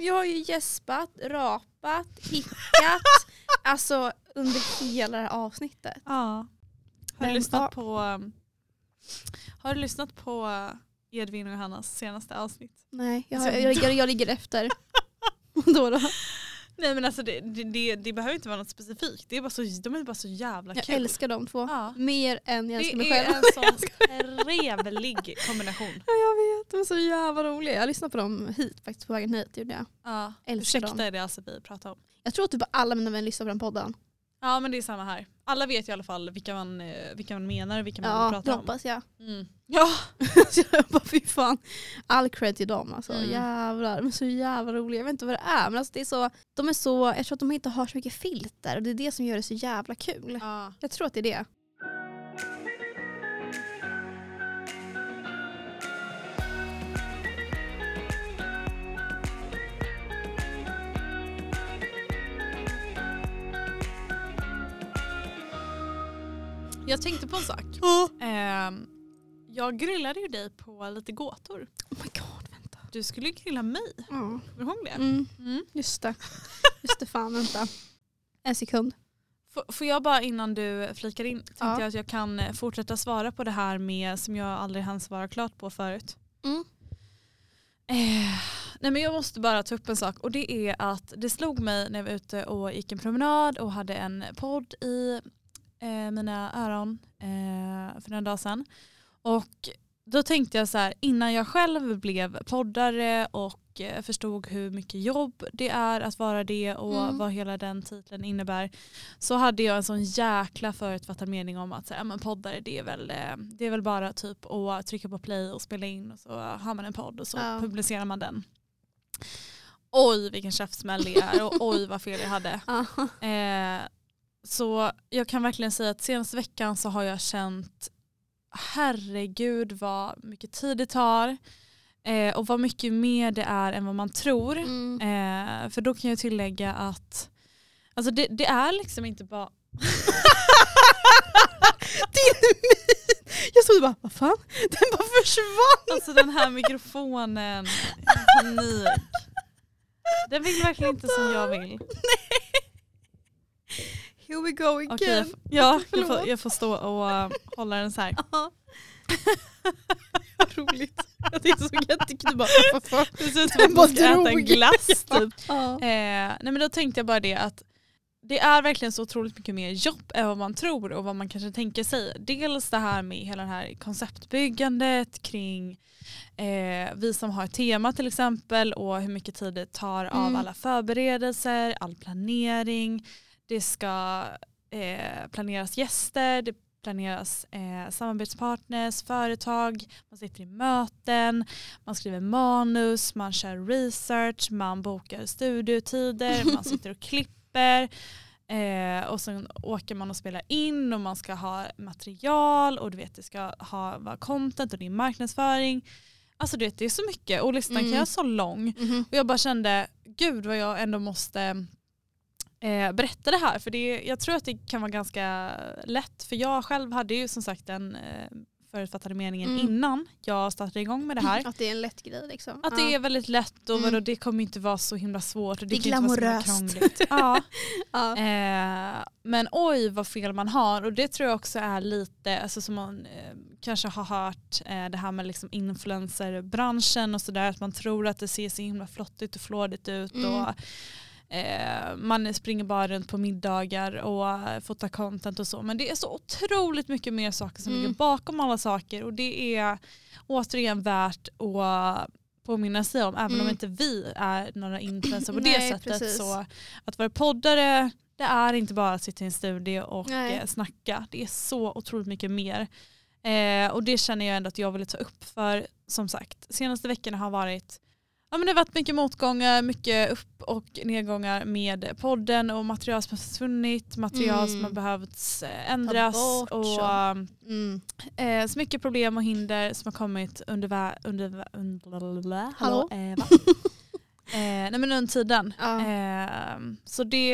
Jag har ju gäspat, rapat, hickat. alltså under hela det här avsnittet. Ja. Har du lyssnat på Har du lyssnat på Edvin och Johannas senaste avsnitt? Nej, jag, Så- jag, jag, jag ligger efter. då då? Nej men alltså det, det, det, det behöver inte vara något specifikt. Det är bara så, de är bara så jävla Jag kul. älskar de två. Ja. Mer än jag älskar mig Det är själv. en sån trevlig kombination. Ja, jag vet, de är så jävla roliga. Jag lyssnade på dem hit faktiskt på vägen hit. Gjorde jag. Ja. Älskar Ursäkta dem. är det alltså vi pratar om. jag tror att typ alla mina vänner lyssnar på den podden. Ja men det är samma här. Alla vet i alla fall vilka man, eh, vilka man menar och vilka man Ja, det pratar om. hoppas jag. Mm. Ja. Jag bara fy fan. All cred till dem alltså. Mm. Jävlar, de är så jävla roliga. Jag vet inte vad det är men alltså det är så, de är så, jag tror att de inte har så mycket filter och det är det som gör det så jävla kul. ja. Jag tror att det är det. Jag tänkte på en sak. Ehm, jag grillade ju dig på lite gåtor. Oh my god, vänta. Du skulle ju grilla mig. Kommer du ihåg det? Mm, Mm. just det. Just det, fan vänta. En sekund. F- Får jag bara innan du flikar in, tänkte Ja. jag att jag kan eh, fortsätta svara på det här med som jag aldrig hann svara klart på förut. Mm. Eh, nej men jag måste bara ta upp en sak och det är att det slog mig när jag var ute och gick en promenad och hade en podd i eh, mina öron eh, för några dagar sedan. Och då tänkte jag så här innan jag själv blev poddare och eh, förstod hur mycket jobb det är att vara det och Mm. vad hela den titeln innebär så hade jag en sån jäkla förutfattad mening om att så här, men poddare det är, väl, eh, det är väl bara typ att trycka på play och spela in och så har man en podd och så Ja. publicerar man den. Oj vilken käftsmäll det är och oj vad fel jag hade. Eh, så jag kan verkligen säga att senaste veckan så har jag känt herregud vad mycket tid det tar eh, och vad mycket mer det är än vad man tror. Mm. Eh, för då kan jag tillägga att alltså det, det är liksom inte bara Din min! Jag stod och bara, vad fan? Den bara försvann! alltså den här mikrofonen, panik. Den vill verkligen inte som jag vill. Here we go again. Okej, jag, ja, jag, får, jag får stå och uh, hålla den så här. Roligt. Jag tyckte så. Bara, fan? Det ser ut som att man ska äta en glass typ. Ja. Eh, nej men då tänkte jag bara det att det är verkligen så otroligt mycket mer jobb än vad man tror och vad man kanske tänker sig. Dels det här med hela det här konceptbyggandet kring eh, vi som har ett tema till exempel och hur mycket tid det tar av Mm. alla förberedelser, all planering. Det ska eh, planeras gäster, det planeras eh, samarbetspartners, företag, man sitter i möten, man skriver manus, man kör research, man bokar studiotider, man sitter och klipper. Eh, och sen åker man och spelar in och man ska ha material och du vet det ska ha, vara content och det är marknadsföring. Alltså du vet det är så mycket och listan kan Mm. göra så lång. Mhm. Och jag bara kände, gud vad jag ändå måste eh, berätta det här. För det, jag tror att det kan vara ganska lätt. För jag själv hade ju som sagt den eh, förutfattade meningen Mm. innan jag startade igång med det här. Att det är en lätt grej liksom. Att det är väldigt lätt och Mm. vadå, det kommer inte vara så himla svårt. Och det, Det är glamoröst. Ja. ja. Eh, men oj vad fel man har och det tror jag också är lite, alltså som man eh, kanske har hört eh, det här med liksom influencerbranschen och sådär att man tror att det ser så himla flottigt och flådigt ut Mm. och man springer bara runt på middagar och eh, fotar content och så men det är så otroligt mycket mer saker som Mm. ligger bakom alla saker och det är återigen värt att påminna sig om även om Mm. inte vi är några influencers på det Nej, sättet precis. så att vara poddare det är inte bara att sitta i en studio och Nej. eh, snacka. Det är så otroligt mycket mer. Eh, och det känner jag ändå att jag vill ta upp för som sagt senaste veckorna har varit Ja, men det har varit mycket motgångar, mycket upp och nedgångar med podden och material som har försvunnit, material Mm. som har behövt eh, ändras bort och så. um, Mm. eh, så mycket problem och hinder som har kommit under, under, under Hallå? eh, va? eh, nej men under tiden. Ja. Eh, så det,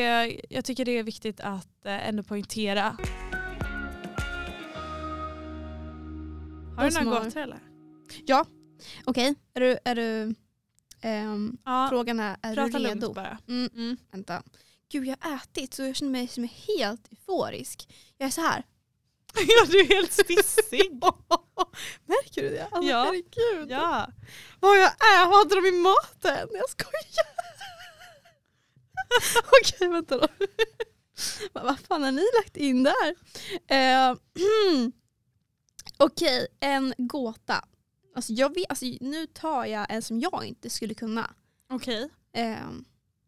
jag tycker det är viktigt att eh, ändå poängtera. Har du några gåtor eller? Okej, är du, är du Ehm, Ja, frågan är, är prata du redo? bara. Mm, Mm. vänta. Gud jag har ätit så jag känner mig som är helt euforisk. Jag är så här. ja, du är helt stissig. Märker du det? Alltså, Ja. Herregud. ja. Vad jag är, vad hade de i maten? Jag skojar. Okej vänta då. vad, fan har ni lagt in där? Eh, Okej, en gåta. Alltså, jag vet, alltså, nu tar jag en som jag inte skulle kunna. Okej, Eh,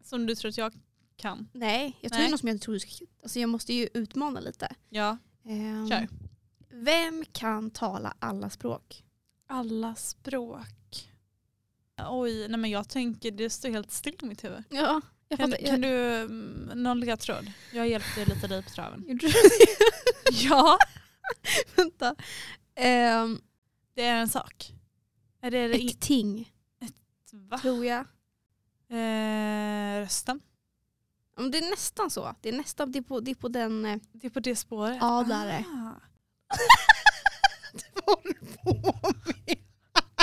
som du tror att jag kan. nej, jag tar Nej. ju något som jag inte tror du ska alltså, Jag måste ju utmana lite. Ja. Eh, Kör. Vem kan tala alla språk? Alla språk. Oj, nej men jag tänker det står helt still i mitt huvud. Ja, jag Kan, fattar. kan du, mm, någon ledtråd? Jag hjälpte lite dig på traven. Gjorde du det? Ja. Vänta. Ehm, Det är en sak. Är det, ett ting, va? tror jag. Eh, rösten? Det är nästan så. Det är nästan det är på, det är på den... eh, Det är på det spåret? Ja, där är det. Ah. Vad håller du på med?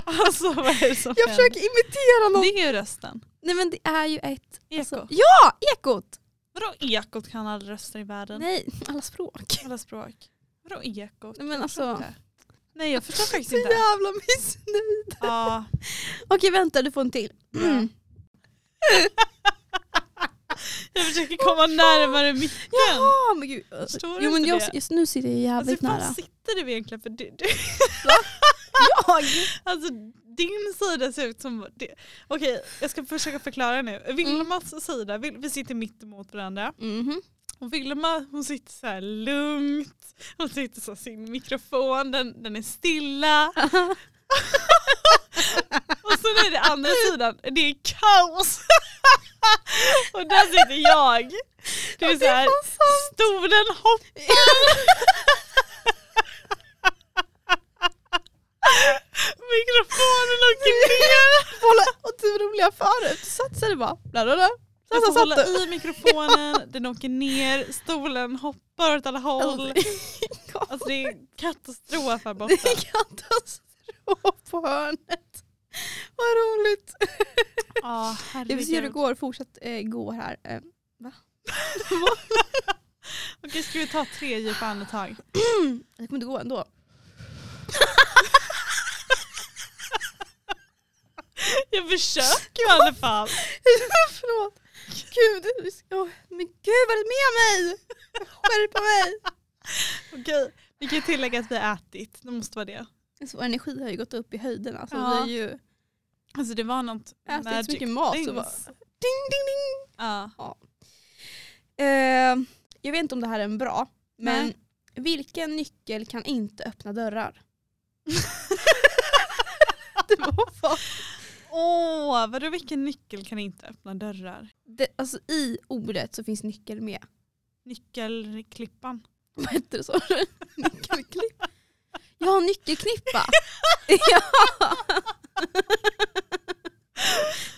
Alltså vad är det som Jag händer? försöker imitera någon. Det är ju rösten. Nej men det är ju ett... Eko. Alltså, ja! Ekot! Vadå ekot kan alla röster i världen? Nej, alla språk. Alla språk. Vadå ekot? Nej, men alltså-. Nej jag förstår faktiskt Så inte. jävla missnöjd. Ja. Okej vänta, du får en till. Mm. Jag försöker komma närmare micken. Ja men gud. Förstår du Jo men inte jag, det? just nu sitter jag Alltså jävligt fan nära. sitter du egentligen? För du, du, Jag? alltså din sida ser ut som... Det. Okej jag ska försöka förklara nu. Vilmas sida, vi, vi sitter mitt emot varandra. Mhm. Och Vilma hon sitter så här lugnt, hon sitter så sin mikrofon, den, den är stilla. och sen är det andra sidan, det är kaos. och där sitter jag. Det är så här, stolen hoppar. Mikrofonen åker ner. Och det roliga förut satsade det bara. Bla, bla, bla. Jag Så får hålla i mikrofonen, den åker ner, stolen hoppar åt alla håll. Alltså det är katastrof här borta. Det är katastrof på hörnet. Vad roligt. Ja, Jag vill se hur det går. Fortsätt eh, gå här. Eh, Okej, ska vi ta tre djupa andetag? det kommer inte gå ändå. Jag försöker i alla fall. Förlåt. Gud, oh, men gud vad är det med mig? Skärpa mig. Okej, vi kan tillägga att vi har ätit. Det måste vara det. Så energi har ju gått upp i höjden. Alltså, Ja. är ju Alltså det var något ätit så magic mycket mat. Så bara, ding, ding, ding. Ja. Eh, jag vet inte om det här är en bra, men Nej. vilken nyckel kan inte öppna dörrar? det var fan. Åh, vadå vilken nyckel kan inte öppna dörrar? Det, alltså, I ordet så finns nyckel med. Nyckelklippan. Vad heter det så? Nyckelklipp? Ja, nyckelknippa. ja.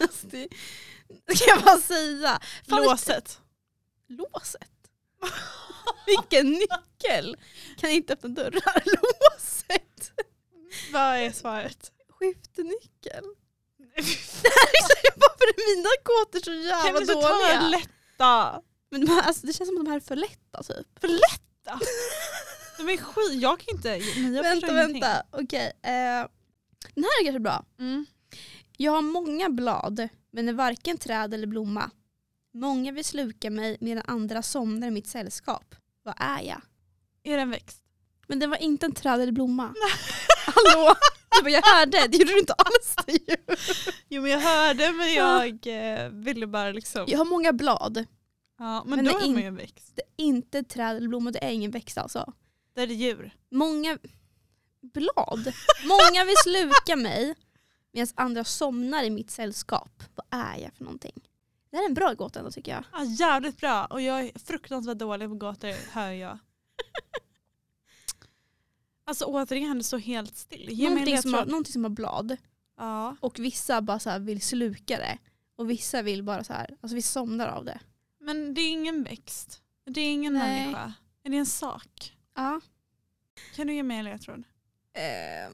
alltså, det, det kan jag bara säga. Fan, Låset. Låset? Vilken nyckel kan inte öppna dörrar? Låset? Vad är svaret? Skiftnyckel? Varför är mina gåtor så Kan jävla du inte ta dåliga? en lätta? Men de här, alltså, det känns som att de här är för lätta typ. För lätta? De är skit, jag kan inte. Jag vänta, vänta. Okej. eh, den här är kanske bra. Mm. Jag har många blad men är varken träd eller blomma. Många vill sluka mig medan andra somnar i mitt sällskap. Vad är jag? Är det en växt? Men det var inte en träd eller blomma. Hallå? Du bara, jag hörde, det gjorde du inte alls. det. Jo men jag hörde men jag eh, ville bara liksom. Jag har många blad. Ja, men, Men då det är man ju en växt. Det är inte träd eller blomma, det är ingen växt alltså. Där är det djur. Många blad. Många vill sluka mig medan andra somnar i mitt sällskap. Vad är jag för någonting? Det här är en bra gåta ändå tycker jag. Ja, jävligt bra och jag är fruktansvärt dålig på gåtor hör jag. Alltså återigen det står helt still. Ge Någonting som, har, någonting som har blad Ja. och vissa bara så vill sluka det. Och vissa vill bara så här, alltså vissa somnar av det. Men det är ingen växt. Det är ingen Nej. människa. Är det en sak? Ja. Kan du ge mig en ledtråd? Eh,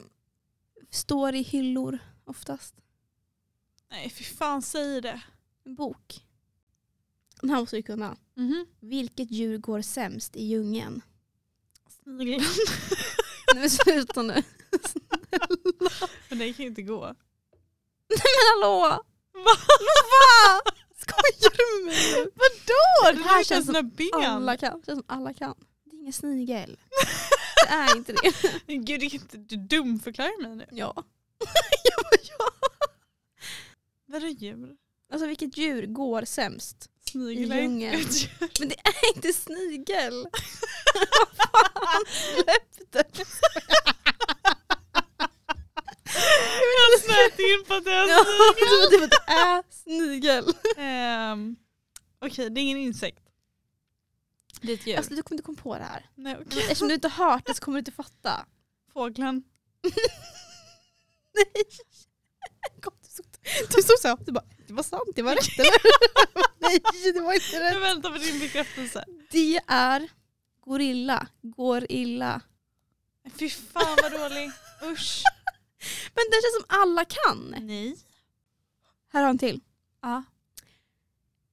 står i hyllor oftast. Nej fy fan säg det. En bok. Den här måste du kunna. Mhm. Vilket djur går sämst i djungeln? Snigeln. Nej men sluta nu. Men det kan ju inte gå. Men hallå! Va? Va? Skojar du med mig? Vadå? Det Det här känns känns sina ben. Alla kan. Det känns som alla kan. Det är ingen snigel. Det är inte det. Men Gud det är inte, du dumförklarar mig nu. Ja. ja, ja. Vadå djur? Alltså vilket djur går sämst? Snigel I är djur. Men det är inte snigel. Vad fan, släpp det. Jag snöt in på att det är snigel. det, det är snigel. Ehm, Okej det är ingen insekt. Det är ett djur. Alltså, du kommer inte komma på det här. Nej, okej. Eftersom du inte har hört det så kommer du inte fatta. Fåglen. Nej. Kom, Du stod, du stod så. Du bara, det var sant, det var rätt eller? Nej, det var inte Jag rätt. väntar på din bekräftelse. Det är gorilla. Går illa. Fy fan vad dålig. Usch. Men det känns som alla kan. Nej. Här har en till. Ja.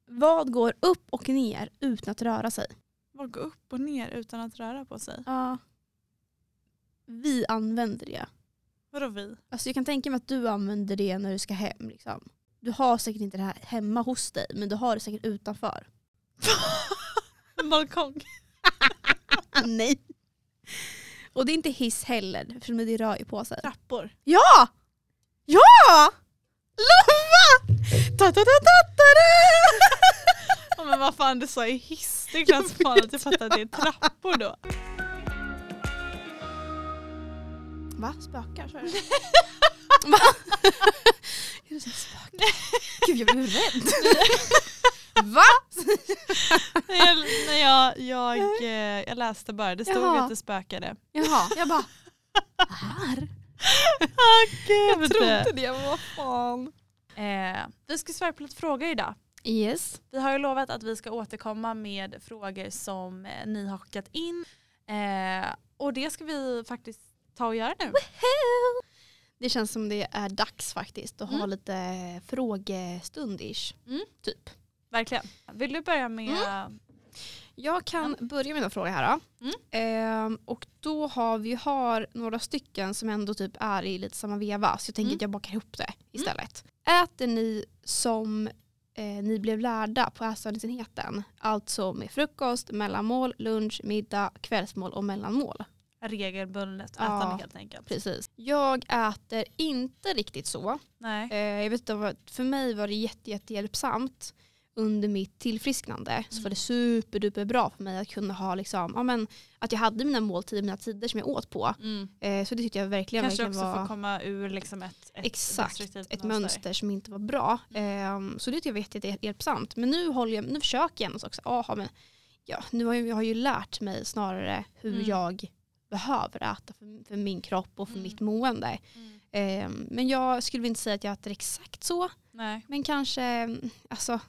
Vad går upp och ner utan att röra sig? Vad går upp och ner utan att röra på sig? Ja. Vi använder det. Vadå vi? Alltså jag kan tänka mig att du använder det när du ska hem. Liksom. Du har säkert inte det här hemma hos dig men du har det säkert utanför. En balkong. Nej. Och det är inte hiss heller eftersom det rör ju på sig. Trappor. Ja! Ja! Lova! Ta, ta, ta, ta, ta, Ja, men vad fan du sa i hiss. Det är klart som fan att jag fattar att det är trappor då. Va? Spökar? Så är det. Va? Är det så spökar? Gud jag blev rädd. Va? Jag, när jag, jag, eh, jag läste bara, det stod Jaha. att det spökade. Jaha, jag bara här? Åh gud. Jag trodde det, men vad fan. Eh, vi ska svara på lite frågor idag. Yes. Vi har ju lovat att vi ska återkomma med frågor som eh, ni har skickat in. Eh, och det ska vi faktiskt ta och göra nu. Det känns som det är dags faktiskt att ha Mm. lite frågestund-ish. Mm. Typ. Verkligen. Vill du börja med... Jag kan börja med en fråga här. Då. Mm. Ehm, och då har vi har några stycken som ändå typ är i lite samma veva. Så jag tänker Mm. att jag bakar ihop det istället. Äter ni som eh, ni blev lärda på ätstörningsenheten? Alltså med frukost, mellanmål, lunch, middag, kvällsmål och mellanmål. Regelbundet Ja. ätande helt enkelt. Precis. Jag äter inte riktigt så. Nej. Eh, jag vet inte, för mig var det jätte, jätte hjälpsamt under mitt tillfrisknande. Så Mm. var det superduper bra för mig att kunna ha liksom, ja, men, att jag hade mina måltider, mina tider som jag åt på. Mm. Eh, så det tyckte jag verkligen, Kanske verkligen också var få komma ur liksom ett, ett Exakt, ett mönster som inte var bra. Eh, så det tyckte jag var jätte, jätte hjälpsamt. Men nu, håller jag, nu försöker jag ändå också. Aha, men, ja, nu har jag, jag har ju lärt mig snarare hur Mm. jag behöver äta för, för min kropp och för Mm. mitt mående. Mm. Eh, men jag skulle inte säga att jag äter exakt så. Nej. Men kanske, mm, alltså,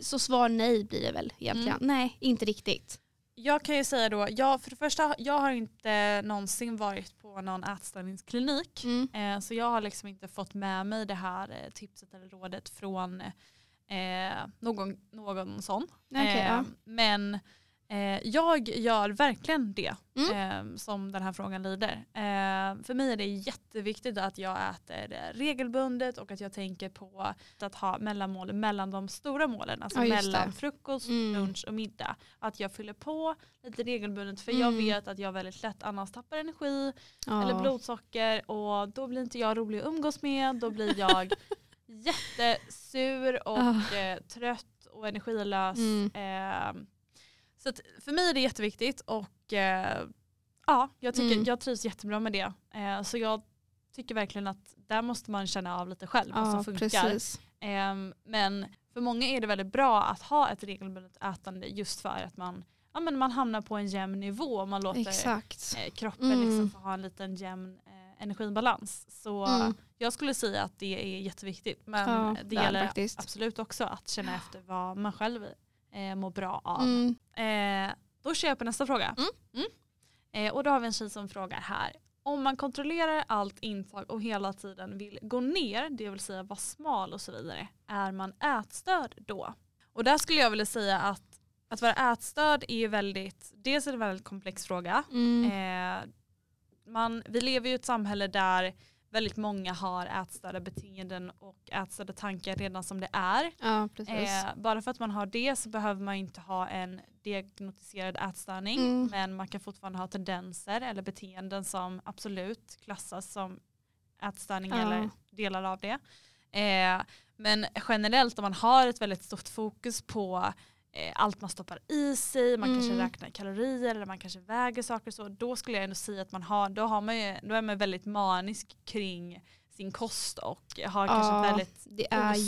så svar nej blir det väl egentligen. Nej, inte riktigt. Jag kan ju säga då, jag, för det första, jag har inte någonsin varit på någon ätstörningsklinik. Mm. Eh, så jag har liksom inte fått med mig det här eh, tipset eller rådet från eh, någon, någon sån. Okej, eh, ja. Men eh, jag gör verkligen det Mm. eh, som den här frågan lider. Eh, för mig är det jätteviktigt att jag äter eh, regelbundet och att jag tänker på att ha mellanmål mellan de stora målen. Alltså Ja, mellan det. frukost, Mm. lunch och middag. Att jag fyller på lite regelbundet för jag Mm. vet att jag väldigt lätt annars tappar energi Ja. eller blodsocker och då blir inte jag rolig att umgås med. Då blir jag jättesur och eh, trött och energilös. Eh, så för mig är det jätteviktigt och eh, ja, jag, tycker, Mm. jag trivs jättebra med det. Eh, så jag tycker verkligen att där måste man känna av lite själv vad ja, som funkar. Ehm, men för många är det väldigt bra att ha ett regelbundet ätande just för att man, ja, men man hamnar på en jämn nivå. Man låter eh, kroppen Mm. liksom få ha en liten jämn eh, energibalans. Så Mm. jag skulle säga att det är jätteviktigt. Men Ja, det gäller faktiskt. absolut också att känna efter vad man själv eh, mår bra av. Mm. Eh, då kör jag på nästa fråga. Mm. Eh, och då har vi en tjej som frågar här. om man kontrollerar allt intag och hela tiden vill gå ner, det vill säga vara smal och så vidare, är man ätstörd då? Och där skulle jag vilja säga att att vara ätstörd är ju väldigt, dels är det en väldigt komplex fråga. Mm. Eh, man, vi lever ju i ett samhälle där väldigt många har ätstörda beteenden och ätstörda tankar redan som det är. Ja. Eh, bara för att man har det så behöver man inte ha en diagnostiserad ätstörning Mm. men man kan fortfarande ha tendenser eller beteenden som absolut klassas som ätstörning Ja. eller delar av det. Eh, men generellt om man har ett väldigt stort fokus på eh, allt man stoppar i sig, man kanske Mm. räknar kalorier eller man kanske väger saker och så, då skulle jag ändå säga att man har, då, har man ju, då är man väldigt manisk kring sin kost och har kanske Ja, ett väldigt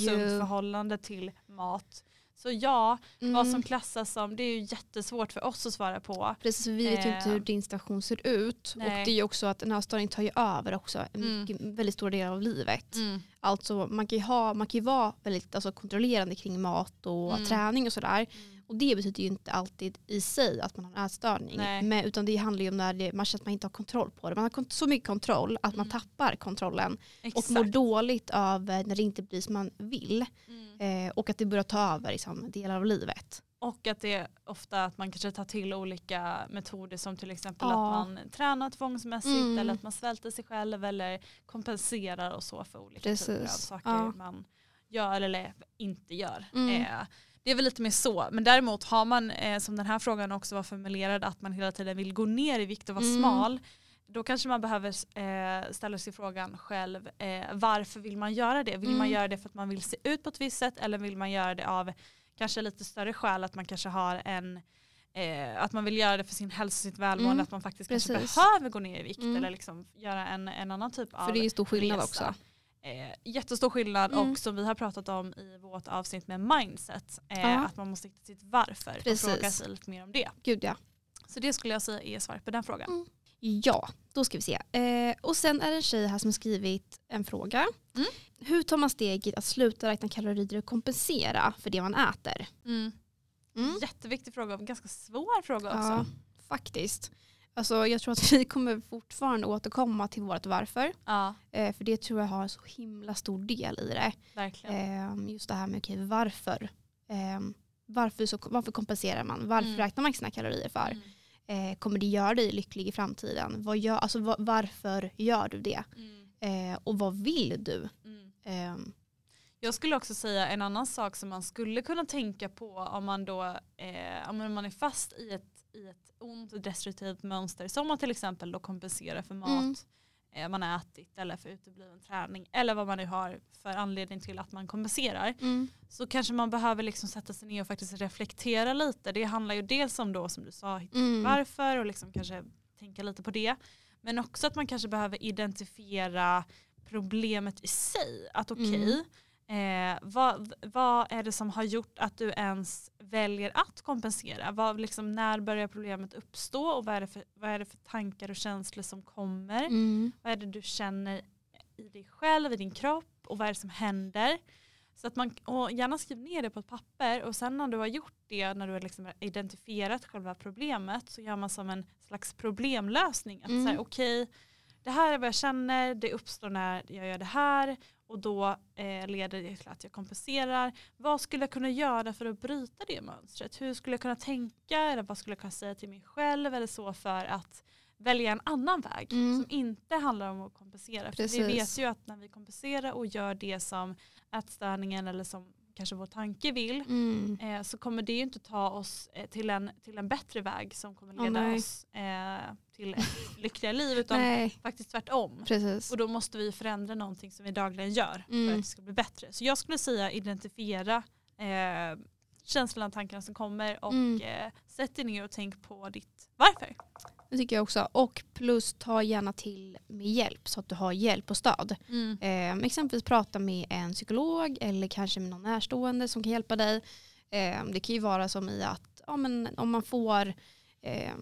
osunt ju... förhållande till mat. Så ja, Mm. vad som klassas som, det är ju jättesvårt för oss att svara på. Precis, för vi vet ju inte Eh, hur din situation ser ut. nej. Och det är ju också att en ätstörning tar ju över också en Mm. väldigt stor del av livet. Alltså man kan ju, ha, man kan vara väldigt alltså, kontrollerande kring mat och Mm. träning och sådär. Och det betyder ju inte alltid i sig att man har en ätstörning. Men, utan det handlar ju om när det, man känner att man inte har kontroll på det. Man har så mycket kontroll att man Mm. tappar kontrollen. Exakt. Och mår dåligt av när det inte blir som man vill. Mm. Eh, och att det börjar ta över liksom, delar av livet. Och att det är ofta att man kanske tar till olika metoder som till exempel Ja. att man tränar tvångsmässigt Mm. eller att man svälter sig själv eller kompenserar och så för olika typer av Precis. saker Ja. man gör eller inte gör. Mm. Eh, det är väl lite mer så. Men däremot har man, eh, som den här frågan också var formulerad, att man hela tiden vill gå ner i vikt och vara Mm. smal. Då kanske man behöver eh, ställa sig frågan själv, eh, varför vill man göra det? Vill man Mm. göra det för att man vill se ut på ett visst sätt eller vill man göra det av kanske lite större skäl att man kanske har en eh, att man vill göra det för sin hälsa och sitt välmående, Mm, att man faktiskt kanske precis. behöver gå ner i vikt Mm. eller liksom göra en, en annan typ av För det är ju stor skillnad resa. också. Eh, jättestor skillnad Mm. och som vi har pratat om i vårt avsnitt med mindset, eh, att man måste hitta sitt varför Precis. och fråga sig lite mer om det. Gud ja. Så det skulle jag säga är svaret på den frågan. Mm. Ja, då ska vi se. Eh, och sen är det en tjej här som har skrivit en fråga. Mm. Hur tar man steget att sluta räkna kalorier och kompensera för det man äter? Mm. Jätteviktig fråga och ganska svår fråga också. Ja, faktiskt. Alltså, jag tror att vi kommer fortfarande återkomma till vårt varför. Ja, Eh, för det tror jag har så himla stor del i det. verkligen. Eh, just det här med okej, varför. Eh, varför, så, varför kompenserar man? Varför Mm. räknar man sina kalorier för? Mm. Eh, kommer det göra dig lycklig i framtiden? Vad gör, alltså, va- varför gör du det? Mm. Eh, och vad vill du? Mm. Jag skulle också säga en annan sak som man skulle kunna tänka på om man då eh, om man är fast i ett, i ett ont och destruktivt mönster som man till exempel då kompenserar för mat Mm. eh, man har ätit eller för utebliven träning eller vad man nu har för anledning till att man kompenserar så kanske man behöver liksom sätta sig ner och faktiskt reflektera lite. Det handlar ju dels om då som du sa Mm. varför och liksom kanske tänka lite på det. Men också att man kanske behöver identifiera problemet i sig. Att okej, Mm. Eh, vad, vad är det som har gjort att du ens väljer att kompensera? Vad, liksom, när börjar problemet uppstå och vad är, det för, vad är det för tankar och känslor som kommer? Mm. Vad är det du känner i dig själv, i din kropp och vad är det som händer? Så att man, och gärna skriv ner det på ett papper och sen när du har gjort det, när du har liksom identifierat själva problemet så gör man som en slags problemlösning. Att Mm. säga okej, det här är vad jag känner, det uppstår när jag gör det här och då eh, leder det till att jag kompenserar. Vad skulle jag kunna göra för att bryta det mönstret? Hur skulle jag kunna tänka eller vad skulle jag kunna säga till mig själv eller så för att välja en annan väg Mm. som inte handlar om att kompensera. För vi vet ju att när vi kompenserar och gör det som ätstörningen eller som kanske vår tanke vill Mm. eh, så kommer det ju inte ta oss eh, till, en, till en bättre väg som kommer leda nej. oss eh, till ett lyckligare liv utan Nej, faktiskt tvärtom. precis. Och då måste vi förändra någonting som vi dagligen gör för Mm. att det ska bli bättre. Så jag skulle säga identifiera eh, känslorna och tankarna som kommer och Mm. eh, sätt dig ner och tänk på ditt varför. Det tycker jag också. Och plus ta gärna till med hjälp så att du har hjälp och stöd. Eh, exempelvis prata med en psykolog eller kanske med någon närstående som kan hjälpa dig. Eh, det kan ju vara som i att ja, men om man får eh,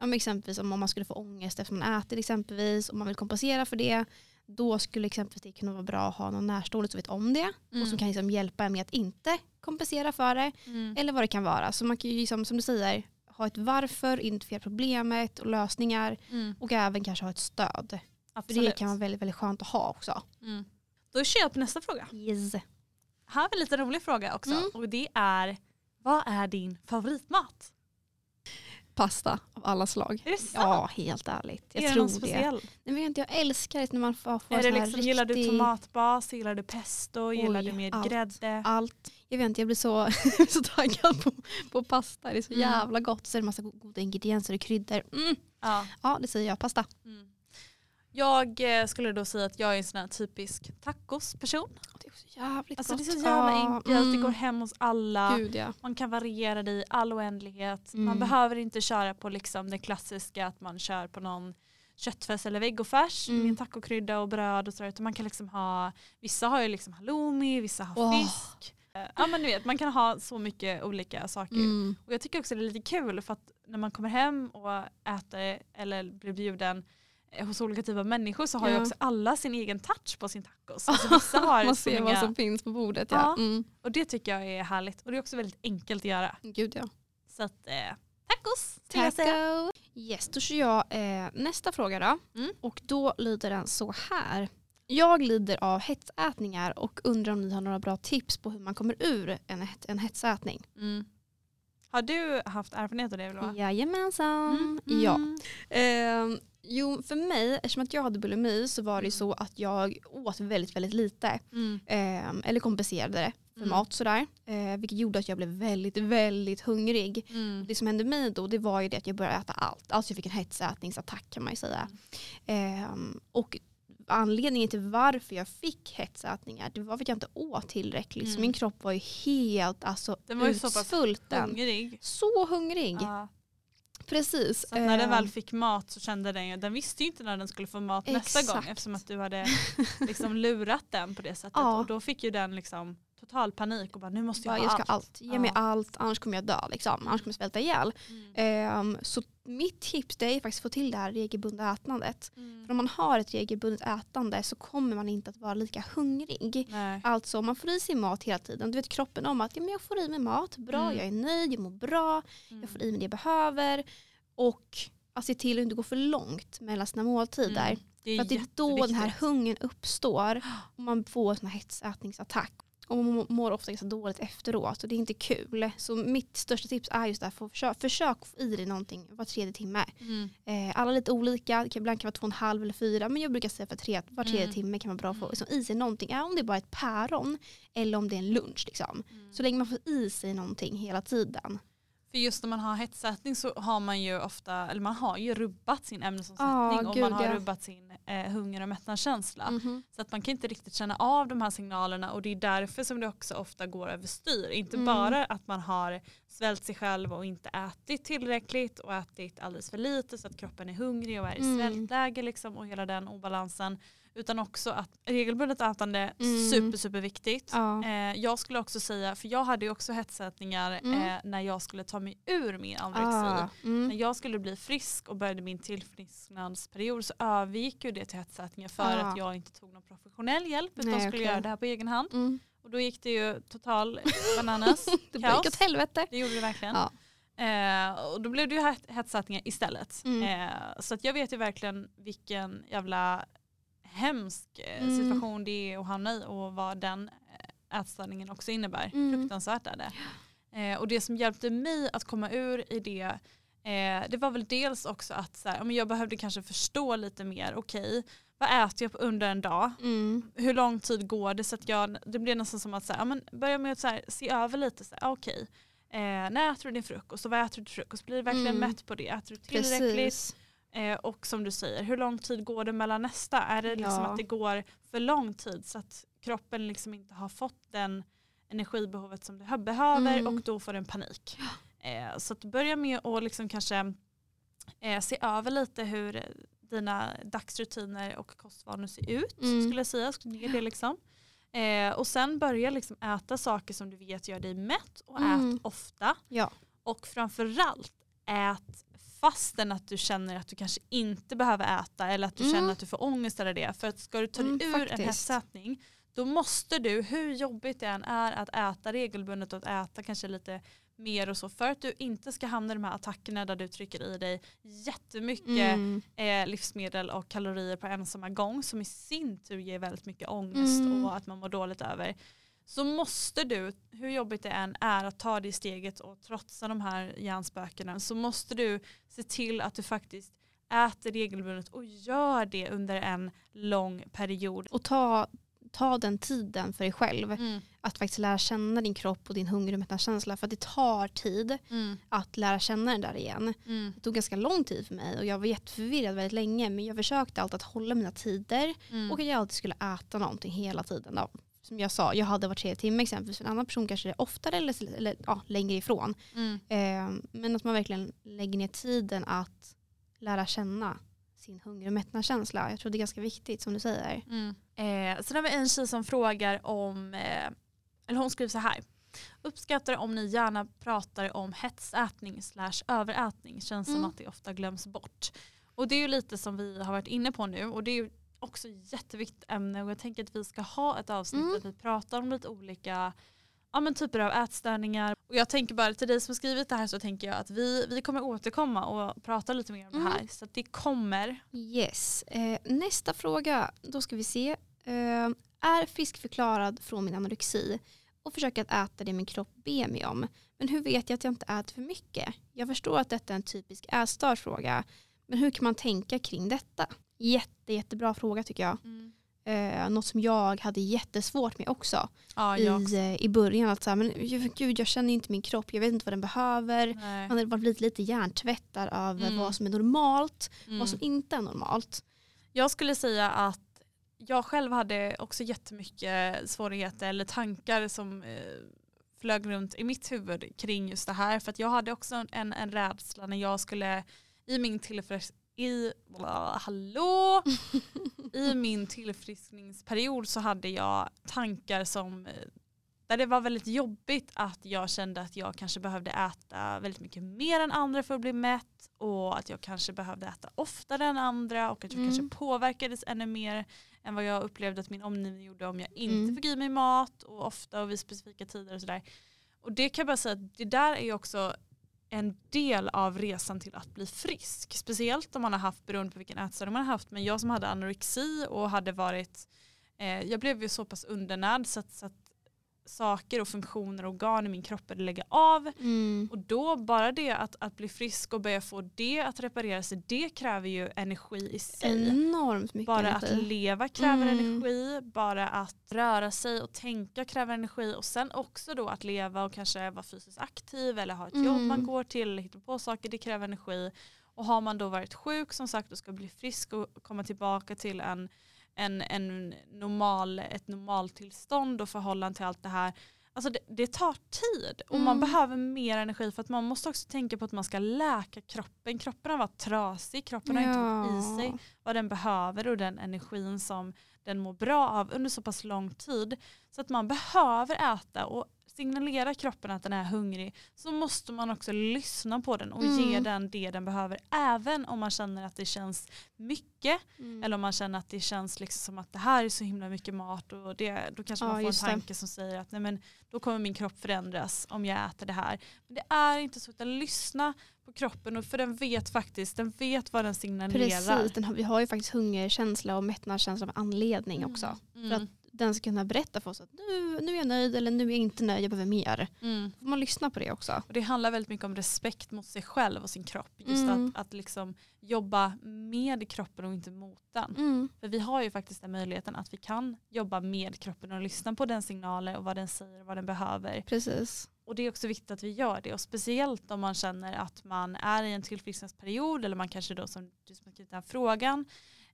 men exempelvis om man skulle få ångest efter man äter exempelvis och man vill kompensera för det då skulle exempelvis det kunna vara bra att ha någon närstående som vet om det och som kan liksom hjälpa en med att inte kompensera för det Mm. eller vad det kan vara. Så man kan ju liksom, som du säger ha ett varför, identifiera problemet och lösningar Mm. och även kanske ha ett stöd. För Absolut. det kan vara väldigt, väldigt skönt att ha också. mm. Då kör jag på nästa fråga. Yes. Här har vi en lite rolig fråga också Mm. och det är vad är din favoritmat? Pasta av alla slag. Är det sant? Ja, helt ärligt. Jag är det tror någon det. speciell? Nej, men jag älskar det när man får, får Är det liksom, Gillar du riktig- tomatbas, gillar du pesto, gillar Oj, du mer allt. grädde? allt. Jag vet inte, jag blir så, så taggad på, på pasta. Det är så Mm. jävla gott. Så är det massa go- goda ingredienser och kryddor. Mm. Ja. Ja, det säger jag. Pasta. Mm. Jag eh, skulle då säga att jag är en sån här typisk tacosperson. Det är så jävligt Alltså det gott. är så jävla Ja, enkelt, det mm. går hem hos alla. Gud ja. Man kan variera det i all oändlighet. Man Mm. behöver inte köra på liksom det klassiska att man kör på någon köttfärs eller vegofärs Mm. med tacokrydda och bröd och sådär. Utan man kan liksom ha, vissa har ju liksom halloumi, vissa har Åh. fisk. Eh, Ja men du vet, man kan ha så mycket olika saker. Mm. Och jag tycker också det är lite kul för att när man kommer hem och äter eller blir bjuden eh, hos olika typer av människor så har ju Ja. också alla sin egen touch på sin tacos. Alltså vissa har Man ser vad som finns på bordet. Ja. Ja. Mm. och det tycker jag är härligt. Och det är också väldigt enkelt att göra. Gud ja. Så att eh, tacos skulle jag säga. Yes, då kör jag eh, nästa fråga då. Mm. Och då lyder den så här. Jag lider av hetsätningar och undrar om ni har några bra tips på hur man kommer ur en, en hetsätning. Mm. Har du haft erfarenhet av det Vilma? Jajamensan. Mm. Ja. Mm. Eh, jo, för mig, eftersom att jag hade bulimi så var det ju så att jag åt väldigt, väldigt lite. Mm. Eh, eller kompenserade det för Mm. mat sådär. Eh, vilket gjorde att jag blev väldigt, väldigt hungrig. Mm. Det som hände mig då det var ju det att jag började äta allt. Alltså jag fick en hetsätningsattack kan man ju säga. Ehm, och anledningen till varför jag fick hetsätningar det var för att jag inte åt tillräckligt. Så Mm. min kropp var ju helt alltså, Den var ju så utsvulten. Hungrig. Så hungrig. Ja. Precis. Så när den Ehm, väl fick mat så kände den ju, den visste ju inte när den skulle få mat nästa gång Exakt. eftersom att du hade liksom lurat den på det sättet. Ja. Och då fick ju den liksom total panik och bara nu måste jag bara, ha jag ska allt. allt. Ge mig Ja. allt annars kommer jag dö. Liksom. Annars kommer jag svälta ihjäl. Mm. Ehm, så mitt tips det är faktiskt att få till det här regelbundna ätandet. Mm. För om man har ett regelbundet ätande så kommer man inte att vara lika hungrig. Nej. Alltså om man får i sig mat hela tiden, då vet kroppen om att ja, men jag får i mig mat, bra, Mm. jag är nöjd, jag mår bra, Mm. jag får i mig det jag behöver. Och att se till att inte gå för långt mellan sina måltider. Mm. Det är För att det är då den här hungern uppstår och man får en hetsätningsattack. Och man må- mår ofta ganska dåligt efteråt och det är inte kul. Så mitt största tips är just det här, försök, försök få i dig någonting var tredje timme. Mm. Eh, alla lite olika, det kan ibland kan vara två och en halv eller fyra men jag brukar säga för tre, var tredje Mm. timme kan vara bra att få Mm. liksom, i sig någonting. Även om det är bara ett päron eller om det är en lunch. Liksom. Mm. Så länge man får i sig någonting hela tiden. För just när man har hetsätning så har man ju ofta, eller man har ju rubbat sin ämnesomsättning Ja, och man har ja. rubbat sin eh, hunger och mättnadskänsla. Mhm. Så att man kan inte riktigt känna av de här signalerna och det är därför som det också ofta går överstyr. Inte Mm. bara att man har svält sig själv och inte ätit tillräckligt och ätit alldeles för lite så att kroppen är hungrig och är i Mm. svältläge liksom och hela den obalansen. Utan också att regelbundet ätande, Mm. super super viktigt. Ja. Eh, jag skulle också säga, för jag hade ju också hetsätningar Mm. eh, när jag skulle ta mig ur min anorexi. Ah, mm. När jag skulle bli frisk och började min tillfrisknadsperiod så övergick ju det till hetsätningar för Ah. att jag inte tog någon professionell hjälp utan Nej, skulle okej. göra det här på egen hand. Mm. Och då gick det ju total bananas. Det gick åt helvete. Det gjorde det verkligen. Ja. Eh, och då blev det ju het- hetssättningar istället. Mm. Eh, så att jag vet ju verkligen vilken jävla hemsk eh, Mm. situation det är att hamna i och vad den eh, ätstörningen också innebär. Mm. Fruktansvärt är det. Eh, och det som hjälpte mig att komma ur i det eh, det var väl dels också att så här, jag behövde kanske förstå lite mer, okej vad äter jag på under en dag? Mm. hur lång tid går det? Så att jag, det blir nästan som att så här, men börja med att så här, se över lite. Så här, okej, eh, när äter du din frukost och vad äter du till frukost? Blir du verkligen Mm. mätt på det? Äter du tillräckligt? Precis. Eh, och som du säger, hur lång tid går det mellan nästa? Är det liksom Ja. att det går för lång tid så att kroppen liksom inte har fått den energibehovet som det behöver Mm. och då får den panik. Eh, så att börja med att liksom kanske eh, se över lite hur dina dagsrutiner och kostvanor ser ut. Mm. Skulle jag säga. Ner det liksom. Eh, och sen börja liksom äta saker som du vet gör dig mätt och Mm. ät ofta. Ja. Och framförallt ät fastän att du känner att du kanske inte behöver äta eller att du Mm. känner att du får ångest eller det. För att ska du ta dig Mm, ur en faktiskt. hetsätning då måste du, hur jobbigt det än är att äta regelbundet och att äta kanske lite mer och så för att du inte ska hamna i de här attackerna där du trycker i dig jättemycket Mm. eh, livsmedel och kalorier på en samma gång som i sin tur ger väldigt mycket ångest Mm. och att man mår dåligt över. Så måste du, hur jobbigt det än är att ta det steget och trotsa de här hjärnspökena så måste du se till att du faktiskt äter regelbundet och gör det under en lång period. Och ta, ta den tiden för dig själv. Mm. Att faktiskt lära känna din kropp och din hunger och mättnadskänsla. För att det tar tid Mm. att lära känna den där igen. Mm. Det tog ganska lång tid för mig och jag var jätteförvirrad väldigt länge. Men jag försökte alltid att hålla mina tider. Mm. Och att jag alltid skulle äta någonting hela tiden. Då. Som jag sa, jag hade var tredje timme exempelvis. För en annan person kanske det är oftare eller, eller ja, längre ifrån. Mm. Eh, men att man verkligen lägger ner tiden att lära känna sin hunger och mättnadskänsla. Jag tror det är ganska viktigt som du säger. Mm. Eh, sen har vi en tjej som frågar om, eh, eller hon skriver så här. Uppskattar om ni gärna pratar om hetsätning slash överätning. Känns som Mm. att det ofta glöms bort. Och det är ju lite som vi har varit inne på nu och det är ju också jätteviktigt ämne och jag tänker att vi ska ha ett avsnitt Mm. där vi pratar om lite olika ja, men typer av ätstörningar. Och jag tänker bara till dig som har skrivit det här så tänker jag att vi, vi kommer återkomma och prata lite mer om Mm. det här. Så det kommer. Yes. Eh, nästa fråga, då ska vi se. Eh, är friskförklarad från min anorexi och försöker att äta det min kropp ber mig om. Men hur vet jag att jag inte äter för mycket? Jag förstår att detta är en typisk ätstörd fråga. Men hur kan man tänka kring detta? Jätte, jättebra fråga tycker jag. Eh, något som jag hade jättesvårt med också. Ja, I, också. eh, I början. Att så här, men gud, jag känner inte min kropp. Jag vet inte vad den behöver. Nej. Man hade varit lite, hjärntvättad av Mm. vad som är normalt. Mm. Vad som inte är normalt. Jag skulle säga att jag själv hade också jättemycket svårigheter eller tankar som eh, flög runt i mitt huvud kring just det här. För att jag hade också en, en rädsla när jag skulle i min tillfrisk i, bla, hallå, i min tillfriskningsperiod så hade jag tankar som eh, där det var väldigt jobbigt att jag kände att jag kanske behövde äta väldigt mycket mer än andra för att bli mätt och att jag kanske behövde äta oftare än andra och att jag Mm. kanske påverkades ännu mer än vad jag upplevde att min omgivning gjorde om jag inte Mm. fick i mig mat och ofta och vid specifika tider och sådär. Och det kan jag bara säga att det där är ju också en del av resan till att bli frisk. Speciellt om man har haft, beroende på vilken ätstörning man har haft, men jag som hade anorexi och hade varit, eh, jag blev ju så pass undernärd så att, så att saker och funktioner och organ i min kropp började lägga av. Mm. Och då bara det att, att bli frisk och börja få det att reparera sig, det kräver ju energi i sig. Enormt mycket Bara att energi. leva kräver Mm. energi, bara att röra sig och tänka kräver energi och sen också då att leva och kanske vara fysiskt aktiv eller ha ett jobb Mm. man går till eller hitta på saker, det kräver energi. Och har man då varit sjuk som sagt och ska bli frisk och komma tillbaka till en, en, en normal, ett normaltillstånd och förhållande till allt det här. Alltså det, det tar tid och man Mm. behöver mer energi för att man måste också tänka på att man ska läka kroppen. Kroppen har varit trasig, kroppen har inte fått i sig vad den behöver och den energin som den mår bra av under så pass lång tid. Så att man behöver äta och signalera kroppen att den är hungrig så måste man också lyssna på den och ge Mm. den det den behöver. Även om man känner att det känns mycket Mm. eller om man känner att det känns liksom som att det här är så himla mycket mat och det, då kanske Ja, man får en just det. tanke som säger att nej men, då kommer min kropp förändras om jag äter det här. Men det är inte så utan lyssna på kroppen och för den vet faktiskt, den vet vad den signalerar. Precis, den har, vi har ju faktiskt hungerkänsla och mättnadskänsla av anledning också. Mm. För att den ska kunna berätta för oss att nu, nu är jag nöjd eller nu är jag inte nöjd, jag behöver mer. Mm. Får man lyssna på det också. Och det handlar väldigt mycket om respekt mot sig själv och sin kropp. Just Mm. att, att liksom jobba med kroppen och inte mot den. Mm. För vi har ju faktiskt den möjligheten att vi kan jobba med kroppen och lyssna på den signaler och vad den säger och vad den behöver. Precis. Och det är också viktigt att vi gör det och speciellt om man känner att man är i en tillfrisknandesperiod eller man kanske då som du som har skrivit den här frågan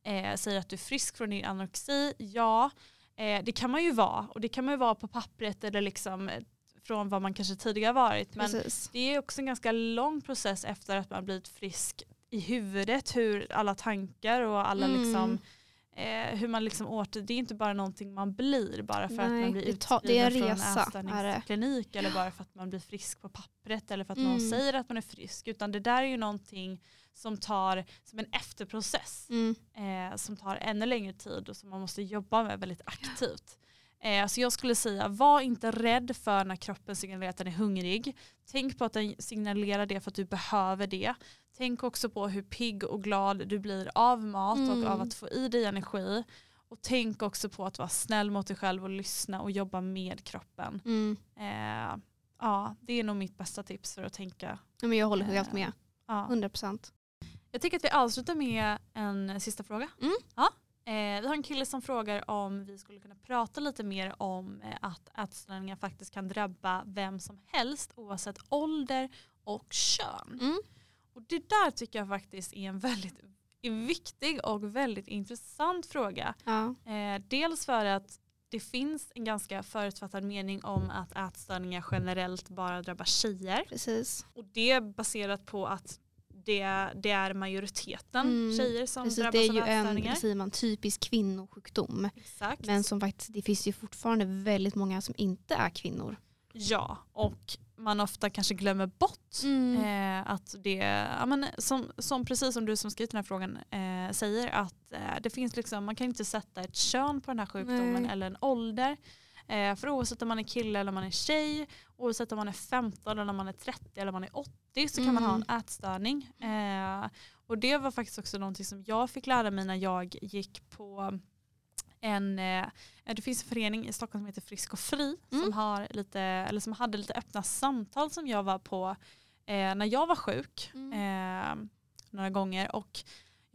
eh, säger att du är frisk från din anorexi. Ja, eh, det kan man ju vara och det kan man ju vara på pappret eller liksom eh, från vad man kanske tidigare varit. Men Precis. det är också en ganska lång process efter att man blivit frisk i huvudet, hur alla tankar och alla Mm. liksom eh, hur man liksom åter, det är inte bara någonting man blir bara för att Nej, man blir en utskriven från det. ätstörningsklinik eller bara för att man blir frisk på pappret eller för att Mm. någon säger att man är frisk utan det där är ju någonting som tar som en efterprocess Mm. eh, som tar ännu längre tid och som man måste jobba med väldigt aktivt. Eh, så jag skulle säga, var inte rädd för när kroppen signalerar att den är hungrig. Tänk på att den signalerar det för att du behöver det. Tänk också på hur pigg och glad du blir av mat Mm. och av att få i dig energi. Och tänk också på att vara snäll mot dig själv och lyssna och jobba med kroppen. Mm. Eh, ja, det är nog mitt bästa tips för att tänka. Ja, men jag håller helt Eh, med. Ja. 100 procent. Jag tycker att vi avslutar med en sista fråga. Mm. Ja. Eh, vi har en kille som frågar om vi skulle kunna prata lite mer om eh, att ätstörningar faktiskt kan drabba vem som helst oavsett ålder och kön. Mm. Och det där tycker jag faktiskt är en väldigt viktig och väldigt intressant fråga. Ja. Eh, dels för att det finns en ganska förutfattad mening om att ätstörningar generellt bara drabbar tjejer. Precis. Och det baserat på att det, det är majoriteten Mm, tjejer som Precis, det drabbas är av ju en ätstörningar. vad säger man, typisk kvinnosjukdom. Exakt. Men som faktiskt, det finns ju fortfarande väldigt många som inte är kvinnor. Ja, och man ofta kanske glömmer bort Mm. eh, att det, ja, men som, som precis som du som skrivit den här frågan eh, säger, att eh, det finns liksom, man kan inte sätta ett kön på den här sjukdomen Nej. eller en ålder. Eh, för oavsett om man är kille eller man är tjej, oavsett om man är 15 eller man är 30 eller man är 80 så kan man ha en ätstörning. Eh, och det var faktiskt också någonting som jag fick lära mig när jag gick på en, eh, det finns en förening i Stockholm som heter Frisk och Fri som, Mm. har lite, eller som hade lite öppna samtal som jag var på eh, när jag var sjuk Mm. eh, några gånger. Och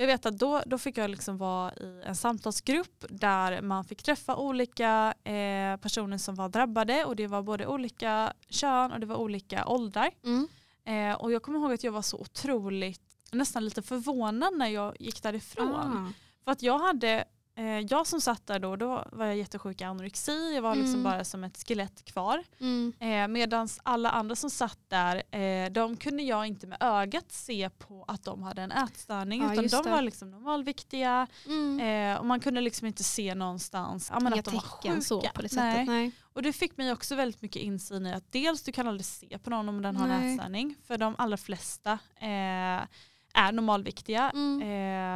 jag vet att då, då fick jag liksom vara i en samtalsgrupp där man fick träffa olika eh, personer som var drabbade och det var både olika kön och det var olika åldrar. Mm. Eh, och jag kommer ihåg att jag var så otroligt, nästan lite förvånad när jag gick därifrån. Ah. För att jag hade, jag som satt där då, då var jag jättesjuk i anorexi, jag var liksom Mm. bara som ett skelett kvar. Mm. Eh, Medan alla andra som satt där, eh, de kunde jag inte med ögat se på att de hade en ätstörning. Ja, utan de det. var liksom normalviktiga Mm. eh, och man kunde liksom inte se någonstans men att de var sjuka. så på det Nej. sättet. Nej. Och det fick mig också väldigt mycket insyn i att dels du kan aldrig se på någon om den har en Nej. ätstörning. För de allra flesta eh, är normalviktiga. Mm.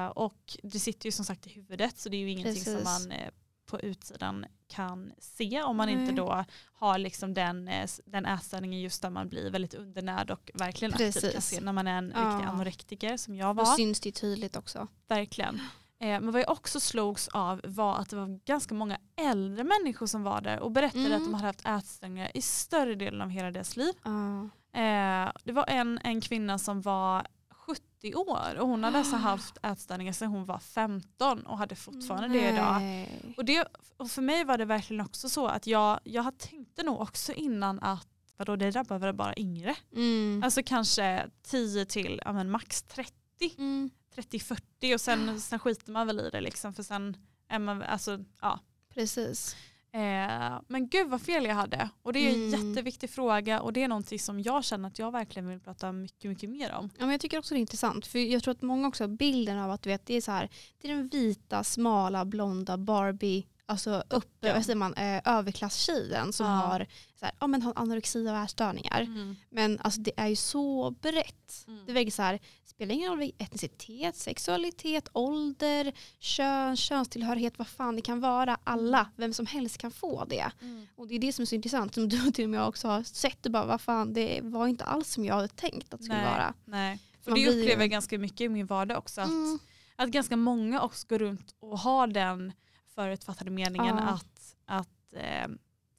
Eh, och det sitter ju som sagt i huvudet så det är ju ingenting som Precis. man eh, på utsidan kan se om man inte Nej. då har liksom den, eh, den ätstörningen just där man blir väldigt undernärd och verkligen aktivt kan Precis. se när man är en Ja. riktig anorektiker som jag Då var. syns det tydligt också. Verkligen. Eh, men vad jag också slogs av var att det var ganska många äldre människor som var där och berättade Mm. att de hade haft ätstörningar i större delen av hela deras liv. Ja. Eh, det var en, en kvinna som var 70 år och hon hade alltså Ah. haft ätstörningar sedan hon var 15 och hade fortfarande det idag. Nej. Och, det, och för mig var det verkligen också så att jag, jag tänkte nog också innan att vadå, det drabbar väl bara yngre. Mm. Alltså kanske 10 till ja, men max 30. Mm. 30-40 och sen, sen skiter man väl i det liksom för sen är man, alltså ja. Precis. Eh, men gud vad fel jag hade och det är en Mm. jätteviktig fråga och det är någonting som jag känner att jag verkligen vill prata mycket, mycket mer om. Ja, men jag tycker också det är intressant. För jag tror att många också har bilden av att du vet, det är så här, det är den vita, smala, blonda Barbie, alltså uppe, Ja. vad säger man, eh, överklasstjejen som Ja. har, så här, ja, men har anorexi och ätstörningar. Mm. Men alltså, det är ju så brett. Mm. Det väger så här, spelar ingen roll etnicitet, sexualitet, ålder, kön, könstillhörighet, vad fan det kan vara. Alla, vem som helst kan få det. Mm. Och det är det som är så intressant. Som du till och med också har sett det bara, vad fan, det var inte alls som jag hade tänkt att det skulle Nej. vara. Nej. För Man det upplever jag ganska mycket i min vardag också. Att, Mm. att ganska många också går runt och har den förutfattade meningen Ja. att, att eh,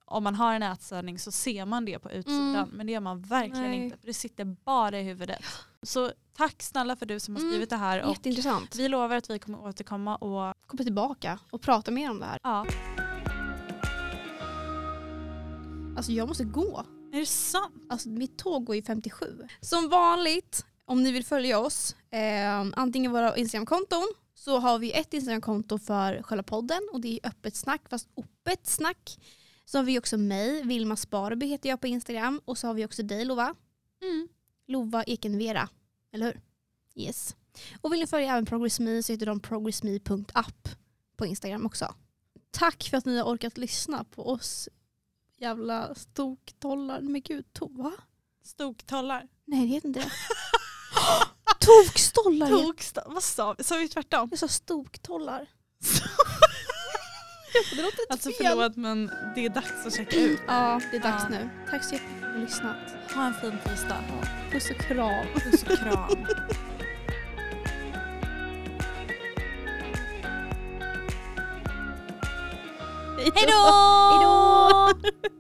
om man har en ätstörning så ser man det på utsidan. Mm. Men det gör man verkligen Nej. inte för det sitter bara i huvudet. Så tack snälla för du som har Mm. skrivit det här. Och Jätteintressant. vi lovar att vi kommer återkomma och Komma tillbaka och prata mer om det här. ja. Alltså jag måste gå. Är det sant? Alltså mitt tåg går ju 57. Som vanligt, om ni vill följa oss, eh, antingen våra Instagramkonton, så har vi ett Instagramkonto för själva podden och det är öppet snack, fast öppet snack. Så har vi också mig, Vilma Sparby heter jag på Instagram och så har vi också dig Lova, Mm. Lova Ekenvera, eller hur? Yes. Och vill ni följa även ProgressMe så heter de progressme.app på Instagram också. Tack för att ni har orkat lyssna på oss jävla stoktollar. Men gud, to- va? Stoktollar. Nej det heter inte det. Tokstollar! Toksta. Vad sa vi? Sa vi tvärtom? Jag sa stoktollar. det låter Alltså fel. förlåt men det är dags att checka ut. Ja, det är dags Ja. nu. Tack så jättemycket för att ni har lyssnat. Ha en fin tisdag. Puss och kram. Puss och kram. Hej Hej då!